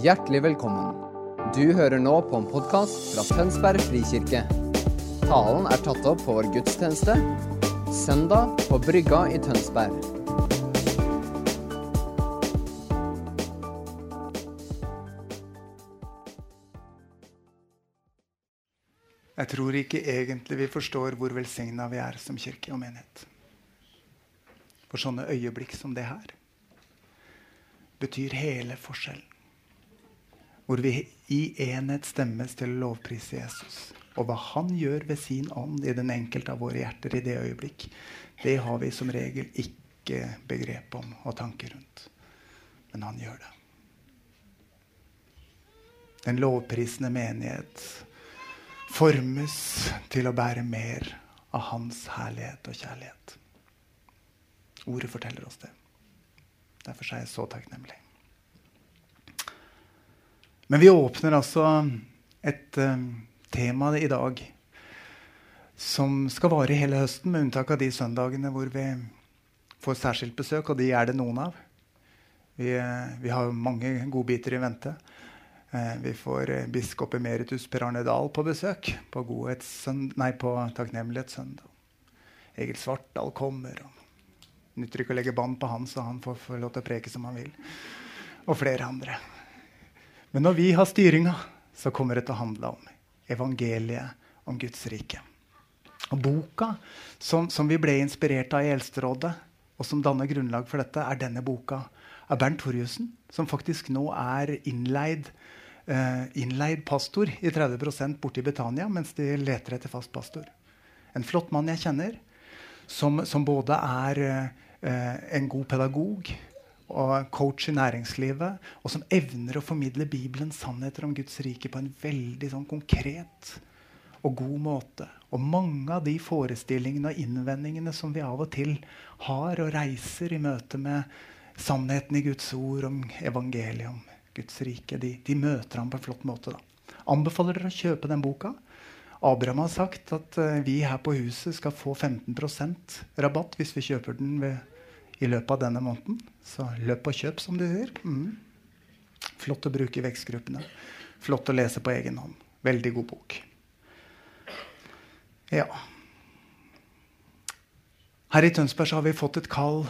Hjertelig velkommen. Du hører nå på en podkast fra Tønsberg frikirke. Talen er tatt opp på vår gudstjeneste søndag på Brygga i Tønsberg. Jeg tror ikke egentlig vi forstår hvor velsigna vi er som kirke og menighet. For sånne øyeblikk som det her betyr hele forskjellen. Hvor vi i enhet stemmes til å lovprise Jesus. Og hva han gjør ved sin ånd i den enkelte av våre hjerter i det øyeblikk, det har vi som regel ikke begrep om og tanker rundt. Men han gjør det. Den lovprisende menighet formes til å bære mer av hans herlighet og kjærlighet. Ordet forteller oss det. Derfor er jeg så takknemlig. Men vi åpner altså et um, tema i dag som skal vare hele høsten, med unntak av de søndagene hvor vi får særskilt besøk, og de er det noen av. Vi, uh, vi har mange godbiter i vente. Uh, vi får biskop emeritus Per Arne Dahl på besøk på, nei, på Takknemlighetssøndag. Egil Svartdal kommer. og Nytter ikke å legge bånd på han, så han får, får lov til å preke som han vil. Og flere andre. Men når vi har styringa, så kommer det til å handle om evangeliet, om Guds rike. Og Boka som, som vi ble inspirert av i Eldsterådet, og som danner grunnlag for dette, er denne boka av Bernt Torjussen, som faktisk nå er innleid, uh, innleid pastor i 30% borte i Betania mens de leter etter fast pastor. En flott mann jeg kjenner, som, som både er uh, en god pedagog og coach i næringslivet, og som evner å formidle Bibelens sannheter om Guds rike på en veldig sånn, konkret og god måte. Og mange av de forestillingene og innvendingene som vi av og til har og reiser i møte med sannheten i Guds ord om evangeliet om Guds rike, de, de møter ham på en flott måte. Da. Anbefaler dere å kjøpe den boka. Abraham har sagt at uh, vi her på huset skal få 15% rabatt hvis vi kjøper den ved i løpet av denne måneden. Så løp og kjøp, som du sier. Mm. Flott å bruke vekstgruppene. Flott å lese på egen hånd. Veldig god bok. Ja. Her i Tønsberg har vi fått et kall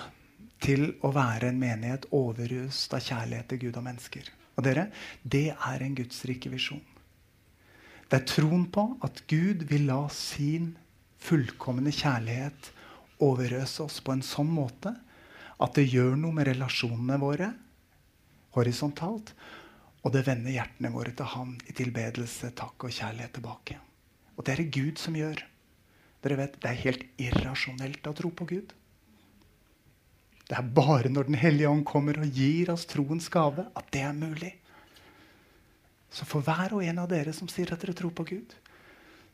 til å være en menighet overrust av kjærlighet til Gud og mennesker. Og dere, det er en Guds rike visjon. Det er troen på at Gud vil la sin fullkomne kjærlighet overøse oss på en sånn måte at det gjør noe med relasjonene våre horisontalt. Og det vender hjertene våre til Han i tilbedelse, takk og kjærlighet tilbake. Og det er det Gud som gjør. Dere vet, Det er helt irrasjonelt å tro på Gud. Det er bare når Den hellige ånd kommer og gir oss troens gave, at det er mulig. Så for hver og en av dere som sier at dere tror på Gud,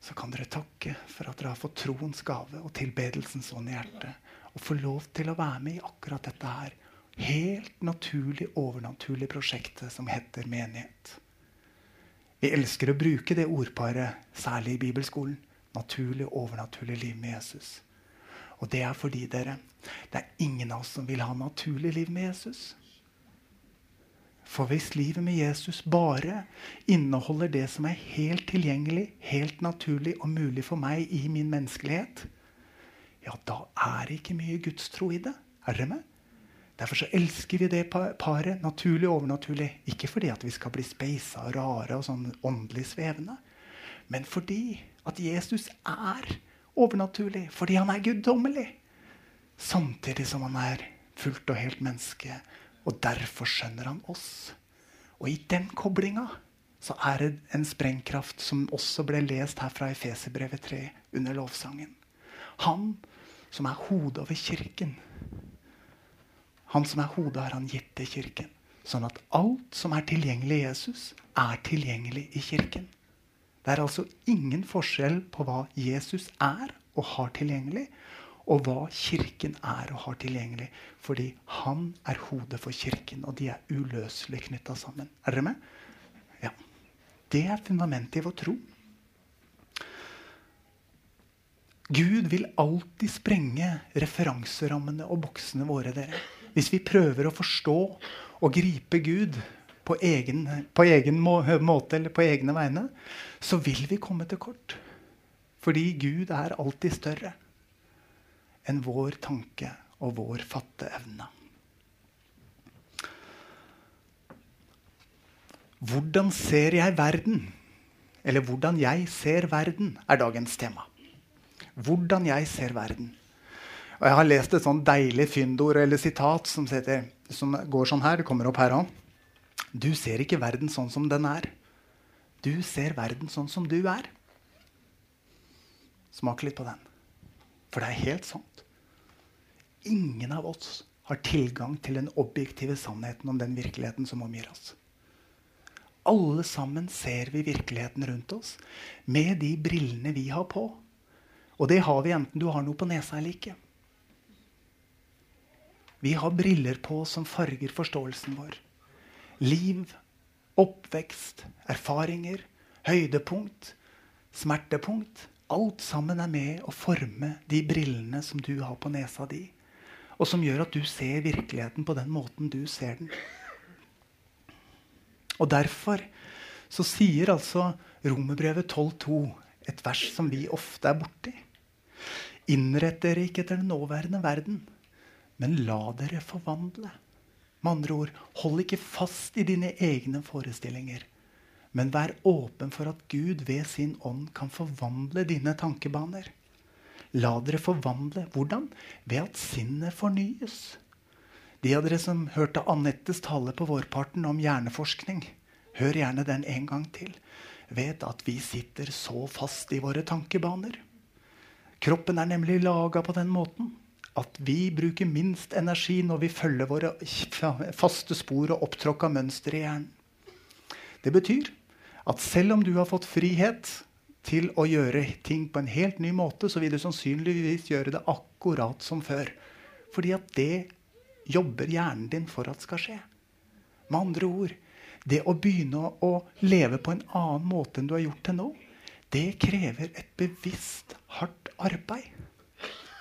så kan dere takke for at dere har fått troens gave og tilbedelsens ånd i hjertet å få lov til å være med i akkurat dette her helt naturlig, overnaturlige prosjektet som heter menighet. Vi elsker å bruke det ordparet, særlig i bibelskolen. Naturlig overnaturlig liv med Jesus. Og det er fordi dere, det er ingen av oss som vil ha naturlig liv med Jesus. For hvis livet med Jesus bare inneholder det som er helt tilgjengelig, helt naturlig og mulig for meg i min menneskelighet, ja, da er det ikke mye gudstro i det. Er dere med? Derfor så elsker vi det paret, naturlig og overnaturlig. Ikke fordi at vi skal bli speisa og rare og sånn åndelig svevende, men fordi at Jesus er overnaturlig. Fordi han er guddommelig. Samtidig som han er fullt og helt menneske. Og derfor skjønner han oss. Og i den koblinga så er det en sprengkraft som også ble lest her fra Efeserbrevet 3 under lovsangen. Han som er hodet over kirken. Han som er hodet, har han gitt til kirken. Sånn at alt som er tilgjengelig i Jesus, er tilgjengelig i kirken. Det er altså ingen forskjell på hva Jesus er og har tilgjengelig, og hva Kirken er og har tilgjengelig. Fordi han er hodet for Kirken, og de er uløselig knytta sammen. Er dere med? Ja. Det er fundamentet i vår tro. Gud vil alltid sprenge referanserammene og boksene våre. dere. Hvis vi prøver å forstå og gripe Gud på egen, på egen må, måte eller på egne vegne, så vil vi komme til kort. Fordi Gud er alltid større enn vår tanke og vår fatteevne. Hvordan ser jeg verden? Eller hvordan jeg ser verden, er dagens tema. Hvordan jeg ser verden. Og Jeg har lest et sånn deilig fyndord eller sitat som, heter, som går sånn her. Det kommer opp her òg. Du ser ikke verden sånn som den er. Du ser verden sånn som du er. Smak litt på den. For det er helt sant. Ingen av oss har tilgang til den objektive sannheten om den virkeligheten som omgir oss. Alle sammen ser vi virkeligheten rundt oss med de brillene vi har på. Og det har vi enten du har noe på nesa eller ikke. Vi har briller på som farger forståelsen vår. Liv, oppvekst, erfaringer, høydepunkt, smertepunkt. Alt sammen er med å forme de brillene som du har på nesa di. Og som gjør at du ser virkeligheten på den måten du ser den. Og derfor så sier altså Romerbrevet 12,2 et vers som vi ofte er borti. Innrett dere ikke etter den nåværende verden, men la dere forvandle. Med andre ord, hold ikke fast i dine egne forestillinger. Men vær åpen for at Gud ved sin ånd kan forvandle dine tankebaner. La dere forvandle. Hvordan? Ved at sinnet fornyes. De av dere som hørte Anettes tale på vårparten om hjerneforskning, hør gjerne den en gang til. Vet at vi sitter så fast i våre tankebaner. Kroppen er nemlig laga på den måten at vi bruker minst energi når vi følger våre faste spor og opptråkka mønster i hjernen. Det betyr at selv om du har fått frihet til å gjøre ting på en helt ny måte, så vil du sannsynligvis gjøre det akkurat som før. Fordi at det jobber hjernen din for at skal skje. Med andre ord det å begynne å leve på en annen måte enn du har gjort til nå, det krever et bevisst, hardt arbeid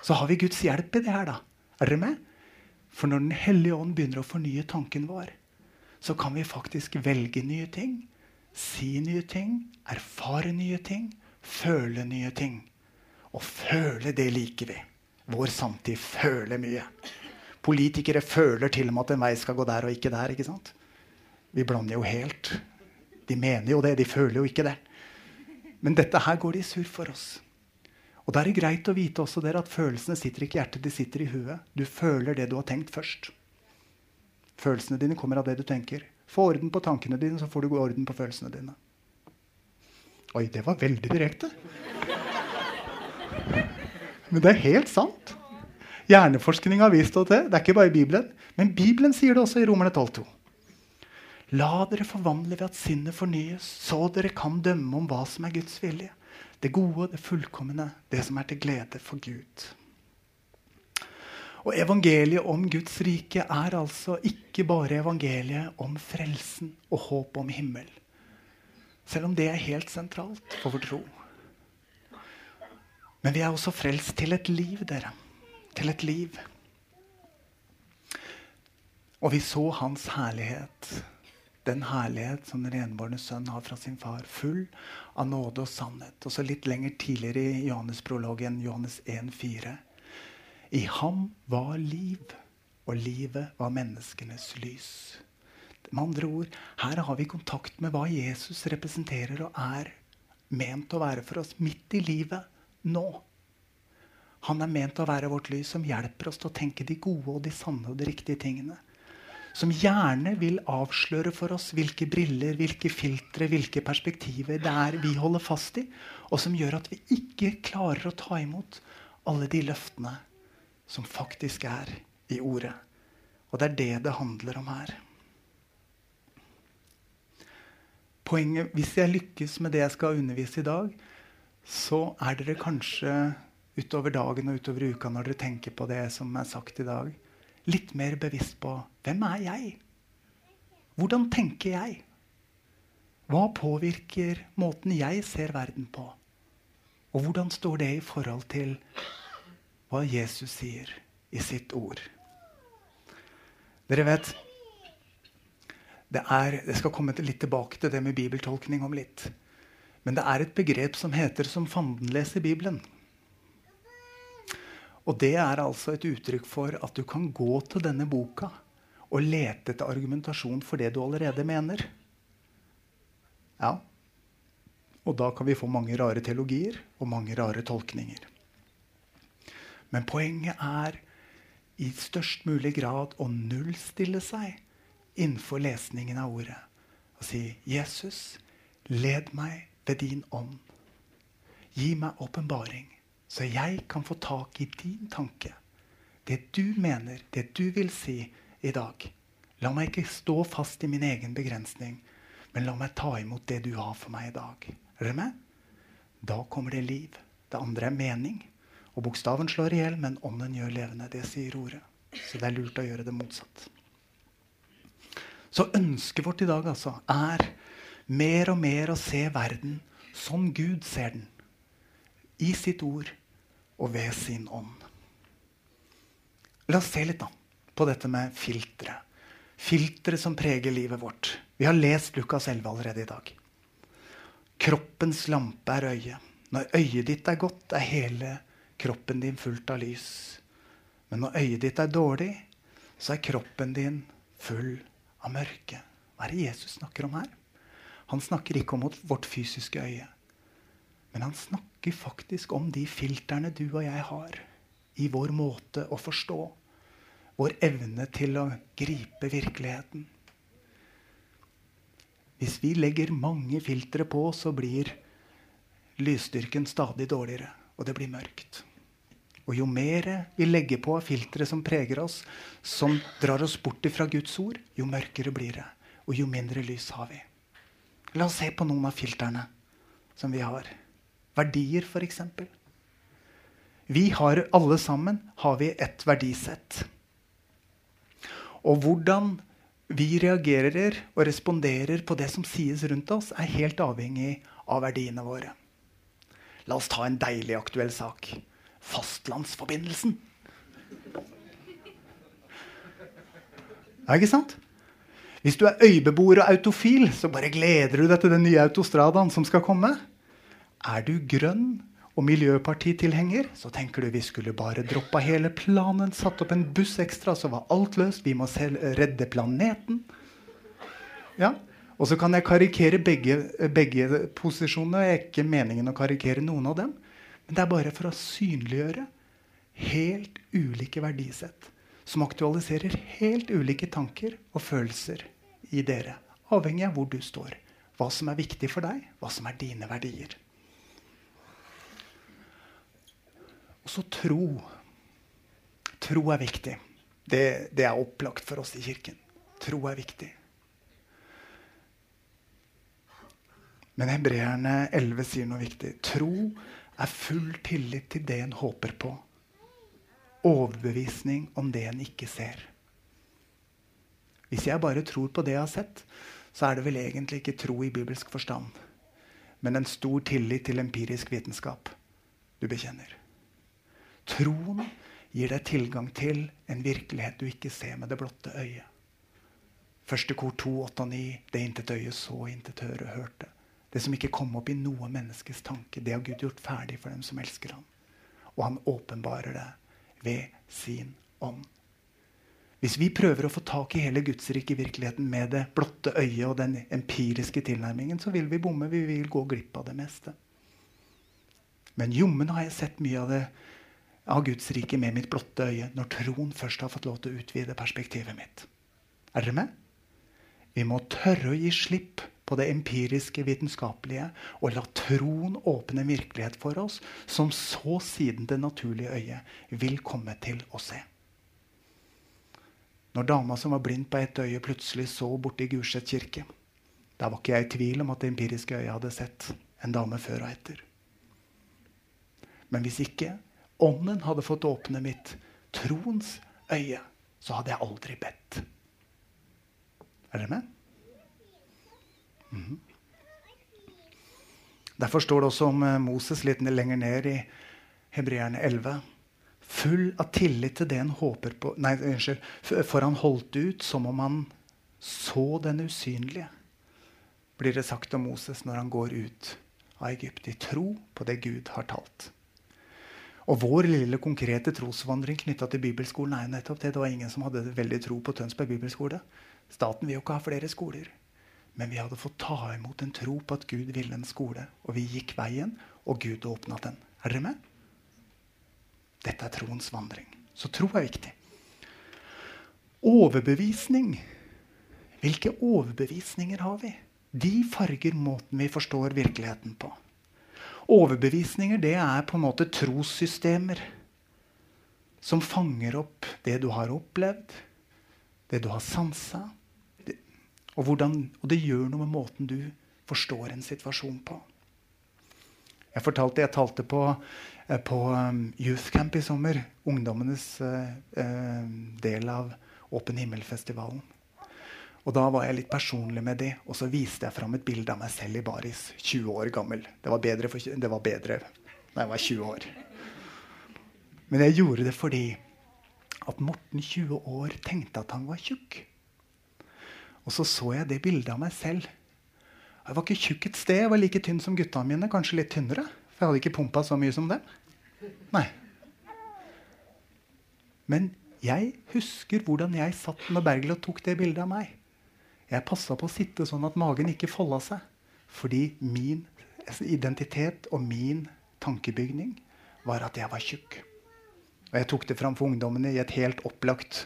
så har vi Guds hjelp i det her. da. Er dere med? For når Den hellige ånd begynner å fornye tanken vår, så kan vi faktisk velge nye ting, si nye ting, erfare nye ting, føle nye ting. Og føle, det liker vi. Vår samtid føler mye. Politikere føler til og med at en vei skal gå der og ikke der. ikke sant? Vi blander jo helt. De mener jo det, de føler jo ikke det. Men dette her går de sur for oss. Og da er det greit å vite også dere at følelsene sitter ikke i hjertet, de sitter i huet. Du føler det du har tenkt først. Følelsene dine kommer av det du tenker. Få orden på tankene dine, så får du orden på følelsene dine. Oi, det var veldig direkte. Men det er helt sant. Hjerneforskning har vist oss det. Det er ikke bare Bibelen. Men Bibelen sier det også i Romerne 12,2. La dere forvandle ved at sinnet fornyes, så dere kan dømme om hva som er Guds vilje det gode, det fullkomne, det som er til glede for Gud. Og Evangeliet om Guds rike er altså ikke bare evangeliet om frelsen og håp om himmel. Selv om det er helt sentralt for vår tro. Men vi er også frelst til et liv, dere. Til et liv. Og vi så hans herlighet den herlighet som den renbårne sønn har fra sin far, full av nåde og sannhet. Og så litt lenger tidligere i Johannes-prologen, Johannes 1,4. I ham var liv, og livet var menneskenes lys. Med andre ord, her har vi kontakt med hva Jesus representerer og er ment å være for oss midt i livet nå. Han er ment å være vårt lys som hjelper oss til å tenke de gode og de sanne og de riktige tingene som gjerne vil avsløre for oss hvilke briller, hvilke filtre, hvilke perspektiver det er vi holder fast i, og som gjør at vi ikke klarer å ta imot alle de løftene som faktisk er i ordet. Og det er det det handler om her. Poenget, Hvis jeg lykkes med det jeg skal undervise i dag, så er dere kanskje utover dagen og utover uka når dere tenker på det som er sagt i dag, litt mer bevisst på hvem er jeg? Hvordan tenker jeg? Hva påvirker måten jeg ser verden på? Og hvordan står det i forhold til hva Jesus sier i sitt ord? Dere vet det er, Jeg skal komme litt tilbake til det med bibeltolkning om litt. Men det er et begrep som heter 'som fanden leser Bibelen'. Og det er altså et uttrykk for at du kan gå til denne boka og lete etter argumentasjon for det du allerede mener. Ja. Og da kan vi få mange rare teologier og mange rare tolkninger. Men poenget er i størst mulig grad å nullstille seg innenfor lesningen av ordet. Og si, 'Jesus, led meg ved din ånd. Gi meg åpenbaring, så jeg kan få tak i din tanke. Det du mener, det du vil si i dag. La meg ikke stå fast i min egen begrensning, men la meg ta imot det du har for meg i dag. Er dere med? Da kommer det liv. Det andre er mening. Og bokstaven slår i hjel, men ånden gjør levende. Det sier ordet. Så det er lurt å gjøre det motsatt. Så ønsket vårt i dag altså er mer og mer å se verden som Gud ser den. I sitt ord og ved sin ånd. La oss se litt da, på dette med filtre. Filtre som preger livet vårt. Vi har lest Lukas 11 allerede i dag. Kroppens lampe er øyet. Når øyet ditt er godt, er hele kroppen din fullt av lys. Men når øyet ditt er dårlig, så er kroppen din full av mørke. Hva er det Jesus snakker om her? Han snakker ikke om vårt fysiske øye. Men han snakker faktisk om de filterne du og jeg har i vår måte å forstå. Vår evne til å gripe virkeligheten. Hvis vi legger mange filtre på, så blir lysstyrken stadig dårligere, og det blir mørkt. Og jo mer vi legger på av filtre som preger oss, som drar oss bort fra Guds ord, jo mørkere blir det. Og jo mindre lys har vi. La oss se på noen av filtrene som vi har. Verdier, f.eks. Vi har alle sammen har vi et verdisett. Og hvordan vi reagerer og responderer på det som sies rundt oss, er helt avhengig av verdiene våre. La oss ta en deilig aktuell sak fastlandsforbindelsen. Ja, ikke sant? Hvis du er øybeboer og autofil, så bare gleder du deg til den nye autostradaen som skal komme. Er du grønn og miljøpartitilhenger, så tenker du vi skulle bare droppa hele planen, satt opp en buss ekstra, så var alt løst. Vi må selv redde planeten. Ja, Og så kan jeg karikere begge, begge posisjonene. Jeg er ikke meningen å karikere noen av dem. Men det er bare for å synliggjøre helt ulike verdisett som aktualiserer helt ulike tanker og følelser i dere, avhengig av hvor du står. Hva som er viktig for deg, hva som er dine verdier. Og så tro. Tro er viktig. Det, det er opplagt for oss i kirken. Tro er viktig. Men hebreerne 11 sier noe viktig. Tro er full tillit til det en håper på. Overbevisning om det en ikke ser. Hvis jeg bare tror på det jeg har sett, så er det vel egentlig ikke tro i bibelsk forstand, men en stor tillit til empirisk vitenskap du bekjenner. Troen gir deg tilgang til en virkelighet du ikke ser med det blotte øyet. Første kor 2, 8 og 9. Det intet øye så, intet øre hørte. Det som ikke kom opp i noe menneskes tanke, det har Gud gjort ferdig for dem som elsker ham. Og han åpenbarer det ved sin ånd. Hvis vi prøver å få tak i hele Guds rike i virkeligheten med det blotte øyet og den empiriske tilnærmingen, så vil vi bomme. Vi vil gå glipp av det meste. Men jommen har jeg sett mye av det av Guds rike med mitt blotte øye når troen først har fått lov til å utvide perspektivet mitt. Er dere med? Vi må tørre å gi slipp på det empiriske, vitenskapelige, og la troen åpne en virkelighet for oss som så siden det naturlige øyet vil komme til å se. Når dama som var blind på ett øye, plutselig så borti Gulset kirke, da var ikke jeg i tvil om at det empiriske øyet hadde sett en dame før og etter. Men hvis ikke ånden hadde fått åpne mitt troens øye, så hadde jeg aldri bedt. Er dere med? Mm. Derfor står det også om eh, Moses litt lenger ned i Hebreerne 11. Full av tillit til det han håper på Nei, unnskyld. For han holdt ut som om han så den usynlige, blir det sagt om Moses når han går ut av Egypt i tro på det Gud har talt. Og vår lille konkrete trosvandring knytta til bibelskolen er jo nettopp det. Det var ingen som hadde veldig tro på Tønsberg bibelskole. Staten vil jo ikke ha flere skoler. Men vi hadde fått ta imot en tro på at Gud ville en skole. Og vi gikk veien, og Gud åpna den. Er dere med? Dette er troens vandring. Så tro er viktig. Overbevisning. Hvilke overbevisninger har vi? De farger måten vi forstår virkeligheten på. Overbevisninger det er på en måte trossystemer som fanger opp det du har opplevd, det du har sansa. Og, og det gjør noe med måten du forstår en situasjon på. Jeg fortalte, jeg talte på, eh, på um, Youth Camp i sommer. Ungdommenes uh, uh, del av Åpen himmel-festivalen. Og Da var jeg litt personlig med det, og så viste jeg fram et bilde av meg selv i baris. 20 år gammel. Det var bedre, for, det var bedre da jeg var 20 år. Men jeg gjorde det fordi at Morten 20 år tenkte at han var tjukk. Og så så jeg det bildet av meg selv. Jeg var ikke tjukk et sted. Jeg var like tynn som gutta mine. Kanskje litt tynnere. For jeg hadde ikke pumpa så mye som dem. Nei. Men jeg husker hvordan jeg satt når Bergljot tok det bildet av meg. Jeg passa på å sitte sånn at magen ikke folda seg. Fordi min identitet og min tankebygning var at jeg var tjukk. Og jeg tok det fram for ungdommene i, opplagt,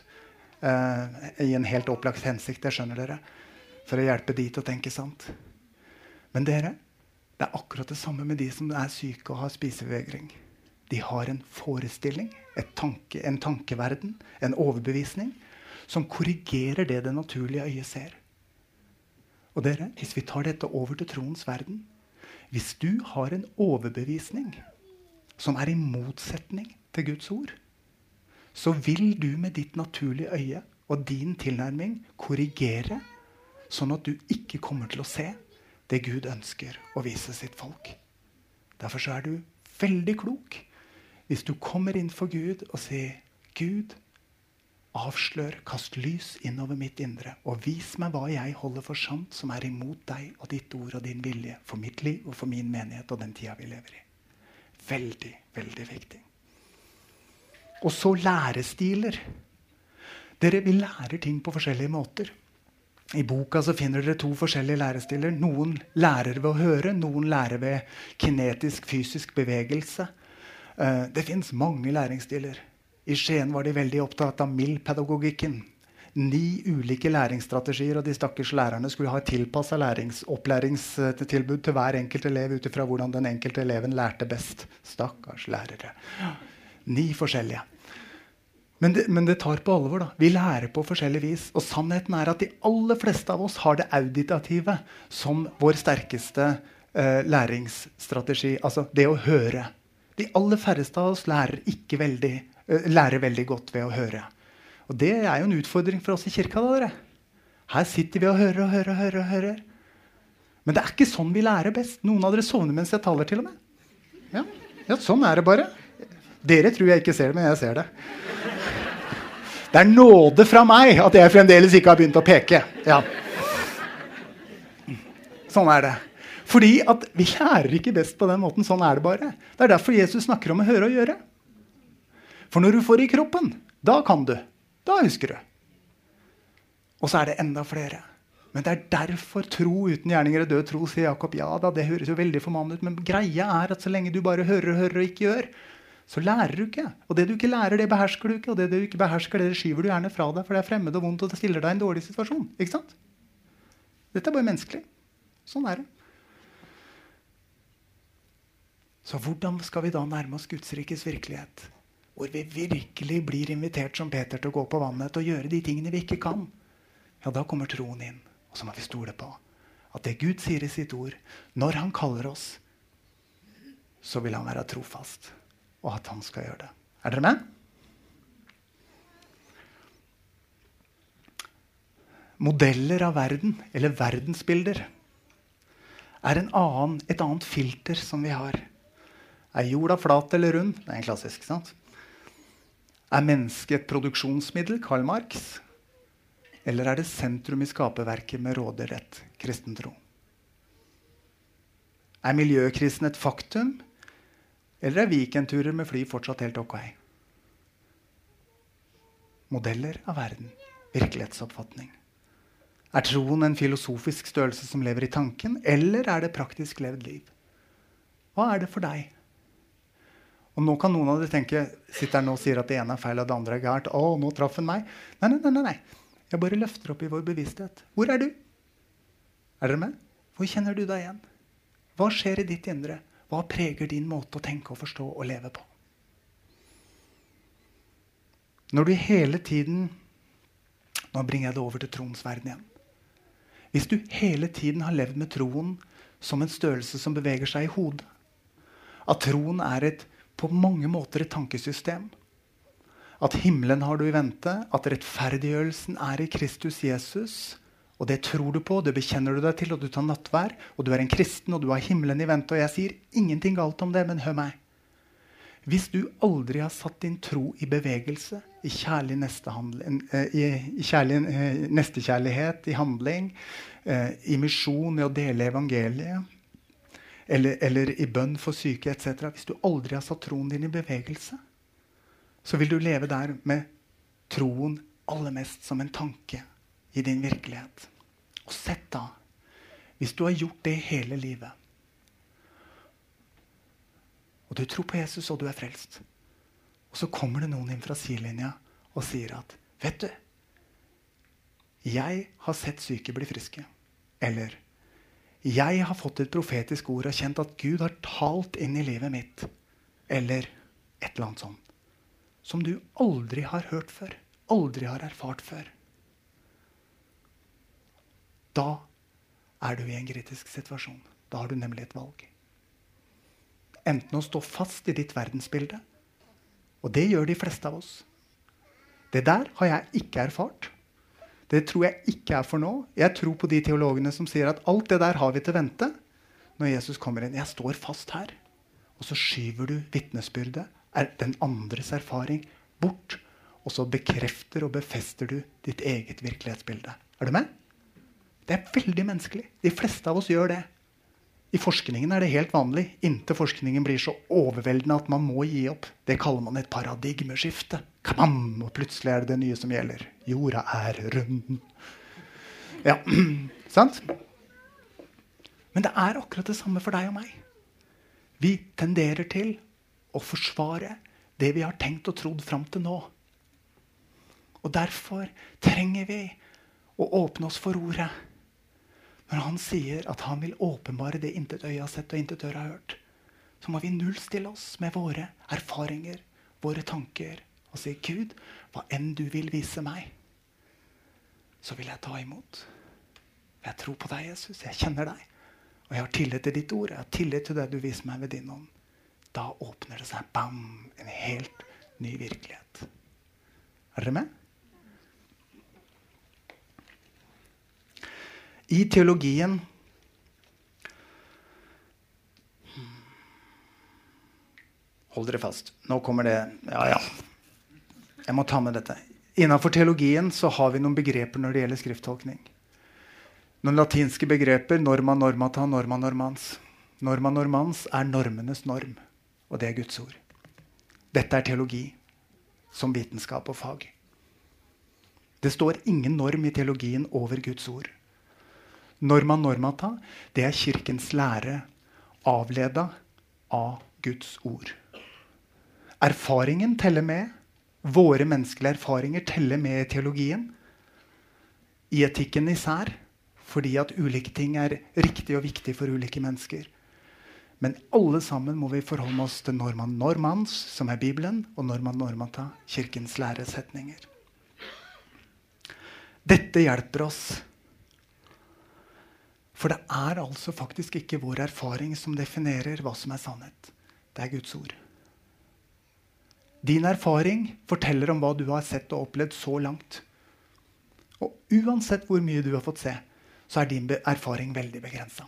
uh, i en helt opplagt hensikt. Det skjønner dere. For å hjelpe de til å tenke sant. Men dere, det er akkurat det samme med de som er syke og har spisevegring. De har en forestilling, tanke, en tankeverden, en overbevisning, som korrigerer det det naturlige øyet ser. Og dere, hvis vi tar dette over til troens verden Hvis du har en overbevisning som er i motsetning til Guds ord, så vil du med ditt naturlige øye og din tilnærming korrigere, sånn at du ikke kommer til å se det Gud ønsker å vise sitt folk. Derfor er du veldig klok hvis du kommer inn for Gud og sier Gud, Avslør, kast lys innover mitt indre, og vis meg hva jeg holder for sant som er imot deg og ditt ord og din vilje for mitt liv og for min menighet og den tida vi lever i. Veldig, veldig viktig. Og så lærestiler. Dere, Vi lærer ting på forskjellige måter. I boka så finner dere to forskjellige lærestiler. Noen lærer ved å høre, noen lærer ved kinetisk, fysisk bevegelse. Eh, det fins mange læringsstiler. I Skien var de veldig opptatt av MILD-pedagogikken. Ni ulike læringsstrategier, og de stakkars lærerne skulle ha et tilpassa opplæringstilbud til hver enkelt elev ut ifra hvordan den enkelte eleven lærte best. Stakkars lærere. Ni forskjellige. Men det, men det, tar på alvor. da. Vi lærer på forskjellig vis. Og sannheten er at de aller fleste av oss har det auditative som vår sterkeste eh, læringsstrategi. Altså det å høre. De aller færreste av oss lærer ikke veldig lærer veldig godt ved å høre. Og det er jo en utfordring for oss i kirka. da, dere. Her sitter vi og hører og hører. og hører, og hører. Men det er ikke sånn vi lærer best. Noen av dere sovner mens jeg taler. til og med. Ja, ja Sånn er det bare. Dere tror jeg ikke ser det, men jeg ser det. Det er nåde fra meg at jeg fremdeles ikke har begynt å peke. Ja. Sånn er det. Fordi at vi lærer ikke best på den måten. Sånn er det bare. Det er derfor Jesus snakker om å høre og gjøre. For når du får det i kroppen, da kan du. Da husker du. Og så er det enda flere. Men det er derfor tro uten gjerninger er død tro, sier Jakob. Ja da, det høres jo veldig formannende ut, men greia er at så lenge du bare hører og hører og ikke gjør, så lærer du ikke. Og det du ikke lærer, det behersker du ikke. Og det du ikke behersker, det skyver du gjerne fra deg, for det er fremmed og vondt, og det stiller deg i en dårlig situasjon. Ikke sant? Dette er bare menneskelig. Sånn er det. Så hvordan skal vi da nærme oss Guds rikes virkelighet? Hvor vi virkelig blir invitert som Peter til å gå på vannet og gjøre de tingene vi ikke kan, ja, da kommer troen inn. Og så må vi stole på at det Gud sier i sitt ord, når han kaller oss, så vil han være trofast, og at han skal gjøre det. Er dere med? Modeller av verden, eller verdensbilder, er annen, et annet filter som vi har. Er jorda flat eller rund? Det er en klassisk. sant? Er mennesket et produksjonsmiddel? Karl Marx. Eller er det sentrum i skaperverket med råderett kristen tro? Er miljøkrisen et faktum, eller er weekendturer med fly fortsatt helt ok? Modeller av verden. Virkelighetsoppfatning. Er troen en filosofisk størrelse som lever i tanken, eller er det praktisk levd liv? Hva er det for deg? Og nå kan noen av dere tenke sitter her nå og sier at det ene er feil og det andre er gærent. Å, nå traff han meg. Nei, nei, nei, nei. Jeg bare løfter opp i vår bevissthet. Hvor er du? Er dere med? Hvor kjenner du deg igjen? Hva skjer i ditt indre? Hva preger din måte å tenke og forstå og leve på? Når du hele tiden Nå bringer jeg det over til troens verden igjen. Hvis du hele tiden har levd med troen som en størrelse som beveger seg i hodet, at troen er et, på mange måter et tankesystem, at himmelen har du i vente, at rettferdiggjørelsen er i Kristus Jesus, og det tror du på, det bekjenner du deg til, og du tar nattvær, og du er en kristen, og du har himmelen i vente, og jeg sier ingenting galt om det, men hør meg. Hvis du aldri har satt din tro i bevegelse, i kjærlig, eh, i, i kjærlig eh, i handling, eh, i misjon, i å dele evangeliet, eller, eller i bønn for syke etc. Hvis du aldri har satt troen din i bevegelse, så vil du leve der med troen aller mest som en tanke i din virkelighet. Og sett da, hvis du har gjort det hele livet og du tror på Jesus, og du er frelst. Og så kommer det noen inn fra sidelinja og sier at Vet du, jeg har sett syke bli friske. Eller jeg har fått et profetisk ord og kjent at Gud har talt inn i livet mitt. Eller et eller annet sånt. Som du aldri har hørt før. Aldri har erfart før. Da er du i en kritisk situasjon. Da har du nemlig et valg enten å stå fast i ditt verdensbilde. Og det gjør de fleste av oss. Det der har jeg ikke erfart. Det tror jeg ikke er for nå. Jeg tror på de teologene som sier at alt det der har vi til vente når Jesus kommer inn. Jeg står fast her. Og så skyver du vitnesbyrdet, den andres erfaring, bort. Og så bekrefter og befester du ditt eget virkelighetsbilde. Er du med? Det er veldig menneskelig. De fleste av oss gjør det. I forskningen er det helt vanlig inntil forskningen blir så overveldende at man må gi opp. Det kaller man et paradigmeskifte. Kamam, og plutselig er det det nye som gjelder. Jorda er rund. Ja, sant? Men det er akkurat det samme for deg og meg. Vi tenderer til å forsvare det vi har tenkt og trodd fram til nå. Og derfor trenger vi å åpne oss for ordet. Når han sier at han vil åpenbare det intet øye har sett og intet øre har hørt, så må vi nullstille oss med våre erfaringer, våre tanker, og si, 'Gud, hva enn du vil vise meg, så vil jeg ta imot.' Jeg tror på deg, Jesus. Jeg kjenner deg. Og jeg har tillit til ditt ord. Jeg har tillit til det du viser meg ved din ånd. Da åpner det seg bam, en helt ny virkelighet. Er dere med? I teologien Hold dere fast. Nå kommer det Ja, ja. Jeg må ta med dette. Innenfor teologien så har vi noen begreper når det gjelder skrifttolkning. Noen latinske begreper. Norma normata, norma normans. Norma normans er normenes norm, og det er Guds ord. Dette er teologi som vitenskap og fag. Det står ingen norm i teologien over Guds ord. Norma normata, det er Kirkens lære avleda av Guds ord. Erfaringen teller med. Våre menneskelige erfaringer teller med i teologien. I etikken især, fordi at ulike ting er riktig og viktig for ulike mennesker. Men alle sammen må vi forholde oss til Norman Normans, som er Bibelen, og Norman Normata, Kirkens læresetninger. Dette hjelper oss for det er altså faktisk ikke vår erfaring som definerer hva som er sannhet. Det er Guds ord. Din erfaring forteller om hva du har sett og opplevd så langt. Og uansett hvor mye du har fått se, så er din erfaring veldig begrensa.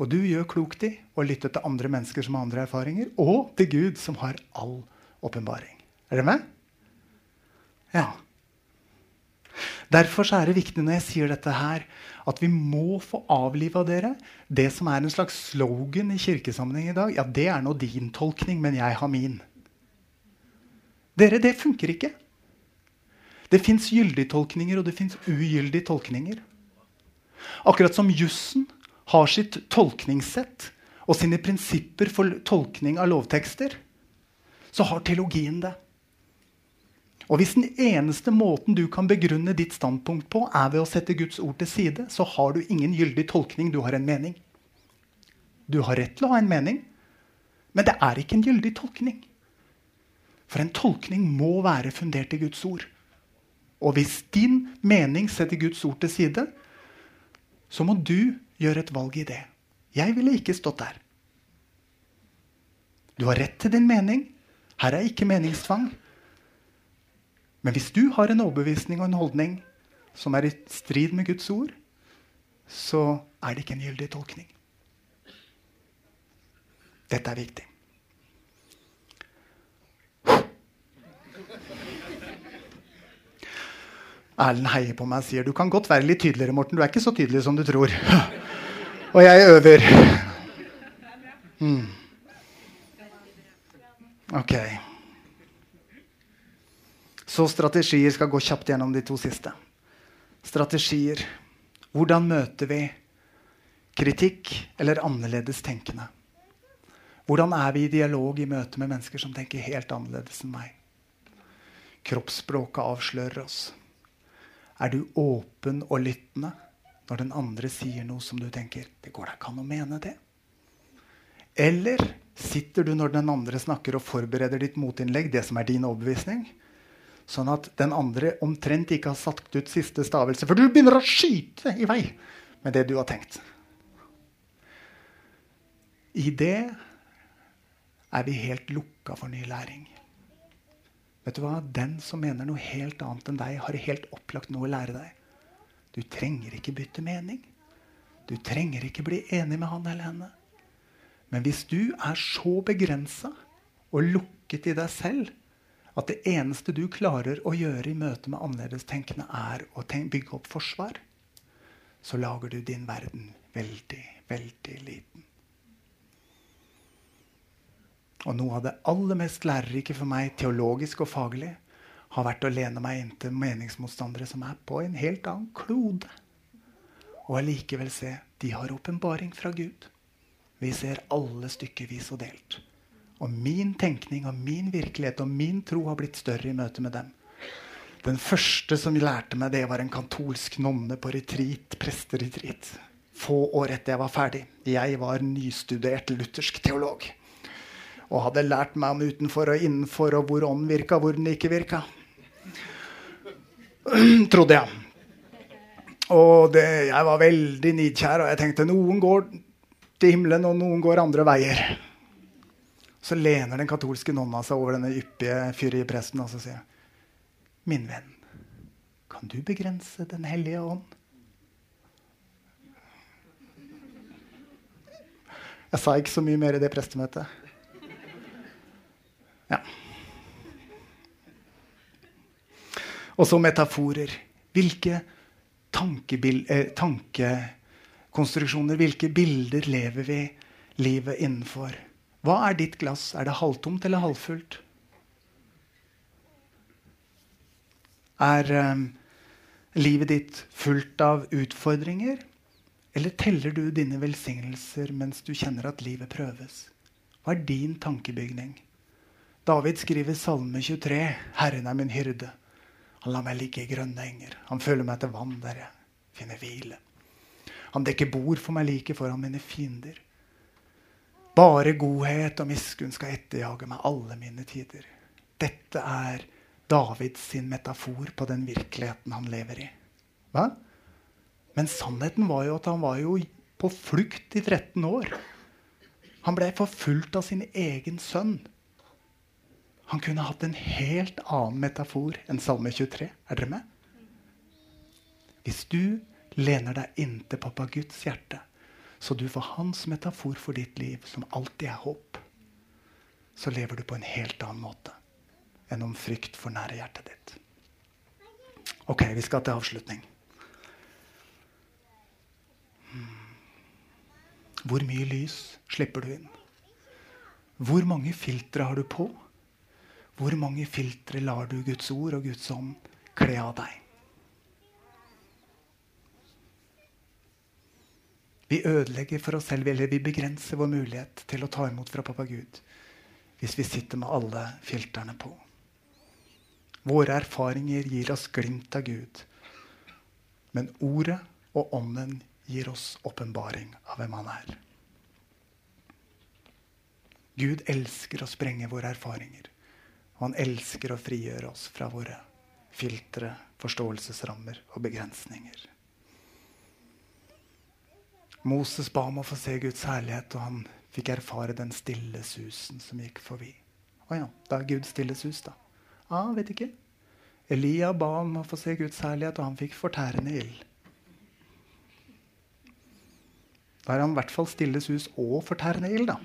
Og du gjør klokt i å lytte til andre mennesker som har andre erfaringer, og til Gud, som har all åpenbaring. Er dere med? Ja. Derfor er det viktig når jeg sier dette her, at vi må få avliva dere. Det som er en slags slogan i kirkesammenheng i dag, ja, det er nå din tolkning, men jeg har min. Dere, det funker ikke. Det fins gyldige tolkninger, og det fins ugyldige tolkninger. Akkurat som jussen har sitt tolkningssett og sine prinsipper for tolkning av lovtekster, så har teologien det. Og hvis den eneste måten du kan begrunne ditt standpunkt på, er ved å sette Guds ord til side, så har du ingen gyldig tolkning. Du har en mening. Du har rett til å ha en mening, men det er ikke en gyldig tolkning. For en tolkning må være fundert i Guds ord. Og hvis din mening setter Guds ord til side, så må du gjøre et valg i det. Jeg ville ikke stått der. Du har rett til din mening. Her er ikke meningstvang. Men hvis du har en overbevisning og en holdning som er i strid med Guds ord, så er det ikke en gyldig tolkning. Dette er viktig. Erlend heier på meg og sier du kan godt være litt tydeligere. Morten. Du er ikke så tydelig som du tror. Og jeg øver. Mm. Ok. Så strategier skal gå kjapt gjennom de to siste. Strategier. Hvordan møter vi kritikk eller annerledes tenkende? Hvordan er vi i dialog i møte med mennesker som tenker helt annerledes enn meg? Kroppsspråket avslører oss. Er du åpen og lyttende når den andre sier noe som du tenker det går da ikke an å mene det? Eller sitter du når den andre snakker og forbereder ditt motinnlegg, det som er din overbevisning, Sånn at den andre omtrent ikke har satt ut siste stavelse. For du begynner å skyte i vei med det du har tenkt. I det er vi helt lukka for ny læring. Vet du hva? Den som mener noe helt annet enn deg, har helt opplagt noe å lære deg. Du trenger ikke bytte mening. Du trenger ikke bli enig med han eller henne. Men hvis du er så begrensa og lukket i deg selv at det eneste du klarer å gjøre i møte med annerledestenkende, er å bygge opp forsvar, så lager du din verden veldig, veldig liten. Og noe av det aller mest lærerike for meg, teologisk og faglig, har vært å lene meg inntil meningsmotstandere som er på en helt annen klode. Og allikevel se de har åpenbaring fra Gud. Vi ser alle stykkevis og delt. Og min tenkning og min virkelighet og min tro har blitt større i møte med dem. Den første som lærte meg det, var en katolsk nonne på retreat, presteretreat. Få år etter jeg var ferdig. Jeg var nystudert luthersk teolog. Og hadde lært meg om utenfor og innenfor og hvor ånden virka, hvor den ikke virka. Trodde jeg. Og det, jeg var veldig nidkjær, og jeg tenkte noen går til himmelen, og noen går andre veier. Så lener den katolske nonna seg over denne yppige fyrige presten og så sier Min venn, kan du begrense Den hellige ånd? Jeg sa ikke så mye mer i det prestemøtet. Ja. Og så metaforer. Hvilke eh, tankekonstruksjoner, hvilke bilder lever vi livet innenfor? Hva er ditt glass? Er det halvtomt eller halvfullt? Er eh, livet ditt fullt av utfordringer? Eller teller du dine velsignelser mens du kjenner at livet prøves? Hva er din tankebygning? David skriver Salme 23. Herren er min hyrde. Han lar meg ligge i grønne enger. Han føler meg til vann der jeg finner hvile. Han dekker bord for meg like foran mine fiender. Bare godhet og miskunn skal etterjage meg alle mine tider. Dette er Davids sin metafor på den virkeligheten han lever i. Hva? Men sannheten var jo at han var jo på flukt i 13 år. Han ble forfulgt av sin egen sønn. Han kunne hatt en helt annen metafor enn Salme 23. Er dere med? Hvis du lener deg inntil pappa Guds hjerte, så du får hans metafor for ditt liv, som alltid er håp. Så lever du på en helt annen måte enn om frykt for nære hjertet ditt. Ok, vi skal til avslutning. Hvor mye lys slipper du inn? Hvor mange filtre har du på? Hvor mange filtre lar du Guds ord og Guds ånd kle av deg? Vi ødelegger for oss selv, eller vi begrenser vår mulighet til å ta imot fra pappa Gud hvis vi sitter med alle filterne på. Våre erfaringer gir oss glimt av Gud. Men ordet og ånden gir oss åpenbaring av hvem han er. Gud elsker å sprenge våre erfaringer. Og han elsker å frigjøre oss fra våre filtre, forståelsesrammer og begrensninger. Moses ba om å få se Guds herlighet, og han fikk erfare den stille susen som gikk forbi. Å ja, da er Gud stille sus, da. Ja, vet ikke. Elia ba om å få se Guds herlighet, og han fikk fortærende ild. Da er han i hvert fall stille sus og fortærende ild, da.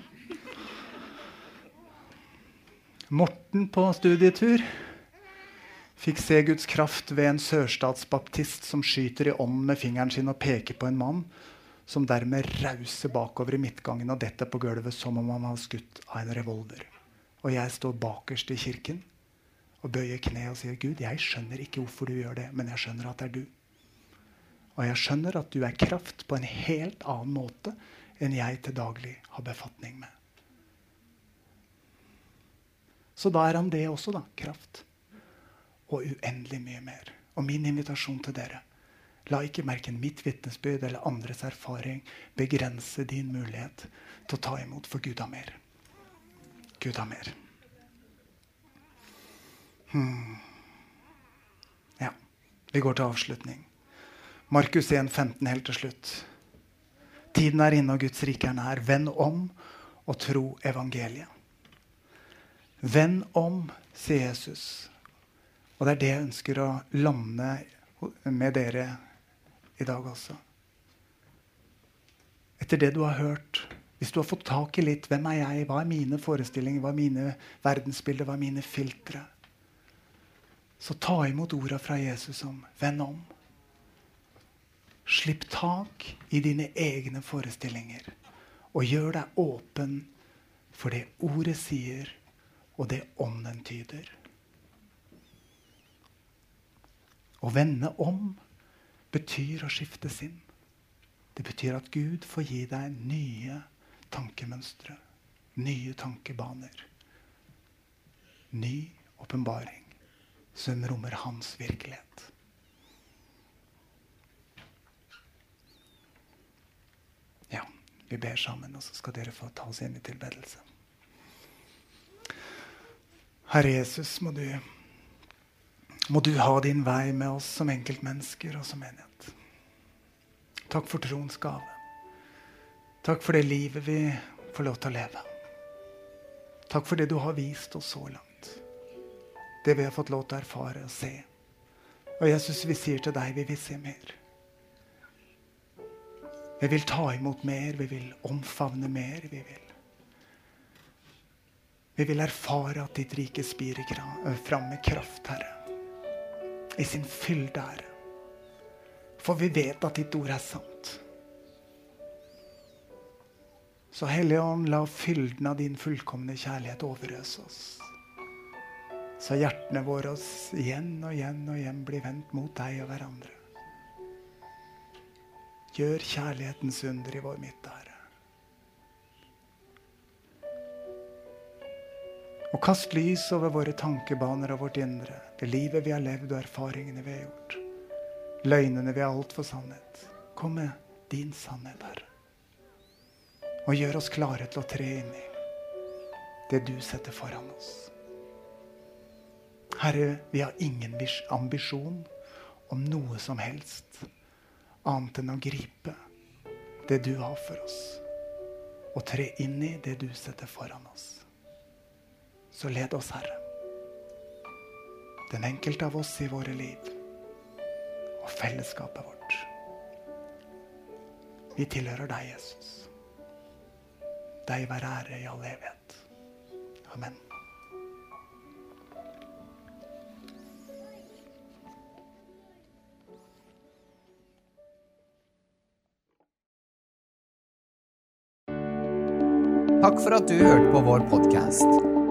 Morten på studietur fikk se Guds kraft ved en sørstatsbaptist som skyter i ånden med fingeren sin og peker på en mann som dermed rauser bakover i midtgangen og detter på gulvet som om han var skutt av en revolver. Og jeg står bakerst i kirken og bøyer kne og sier, 'Gud, jeg skjønner ikke hvorfor du gjør det, men jeg skjønner at det er du.' Og jeg skjønner at du er kraft på en helt annen måte enn jeg til daglig har befatning med. Så da er han det også, da. Kraft. Og uendelig mye mer. Og min invitasjon til dere La ikke verken mitt vitnesbyrd eller andres erfaring begrense din mulighet til å ta imot, for Gud har mer. Gud har mer. Hmm. Ja, vi går til avslutning. Markus 1, 15 helt til slutt. Tiden er inne, og Guds rike er nær. Vend om og tro evangeliet. Vend om, sier Jesus. Og det er det jeg ønsker å lande med dere i dag også. Etter det du har hørt, hvis du har fått tak i litt hvem er jeg, hva er mine forestillinger, hva er mine verdensbilder, hva er mine filtre, så ta imot orda fra Jesus om venn om. Slipp tak i dine egne forestillinger og gjør deg åpen for det ordet sier, og det ånden tyder. Å vende om betyr å skifte sinn. Det betyr at Gud får gi deg nye tankemønstre, nye tankebaner. Ny åpenbaring som rommer hans virkelighet. Ja, vi ber sammen, og så skal dere få ta oss inn i tilbedelse. Herre Jesus, må du må du ha din vei med oss som enkeltmennesker og som menighet. Takk for troens gave. Takk for det livet vi får lov til å leve. Takk for det du har vist oss så langt. Det vi har fått lov til å erfare og se. Og Jesus, vi sier til deg, vi vil se mer. Vi vil ta imot mer, vi vil omfavne mer. Vi vil, vi vil erfare at ditt rike spirer fram med kraft, Herre i sin fylde, Herre. For vi vet at ditt ord er sant. Så Hellige Ånd, la fylden av din fullkomne kjærlighet overøse oss. Så hjertene våre oss igjen og igjen og igjen blir vendt mot deg og hverandre. Gjør kjærlighetens under i vår midte, Herre. Og kast lys over våre tankebaner og vårt indre. Det livet vi har levd, og erfaringene vi har gjort. Løgnene vi har holdt for sannhet. Kom med din sannhet, Herre. Og gjør oss klare til å tre inn i det du setter foran oss. Herre, vi har ingen ambisjon om noe som helst annet enn å gripe det du har for oss, og tre inn i det du setter foran oss så led oss, Herre. Den enkelte av oss i våre liv og fellesskapet vårt. Vi tilhører deg, Jesus. Deg være ære i all evighet. Amen. Takk for at du hørte på vår podkast.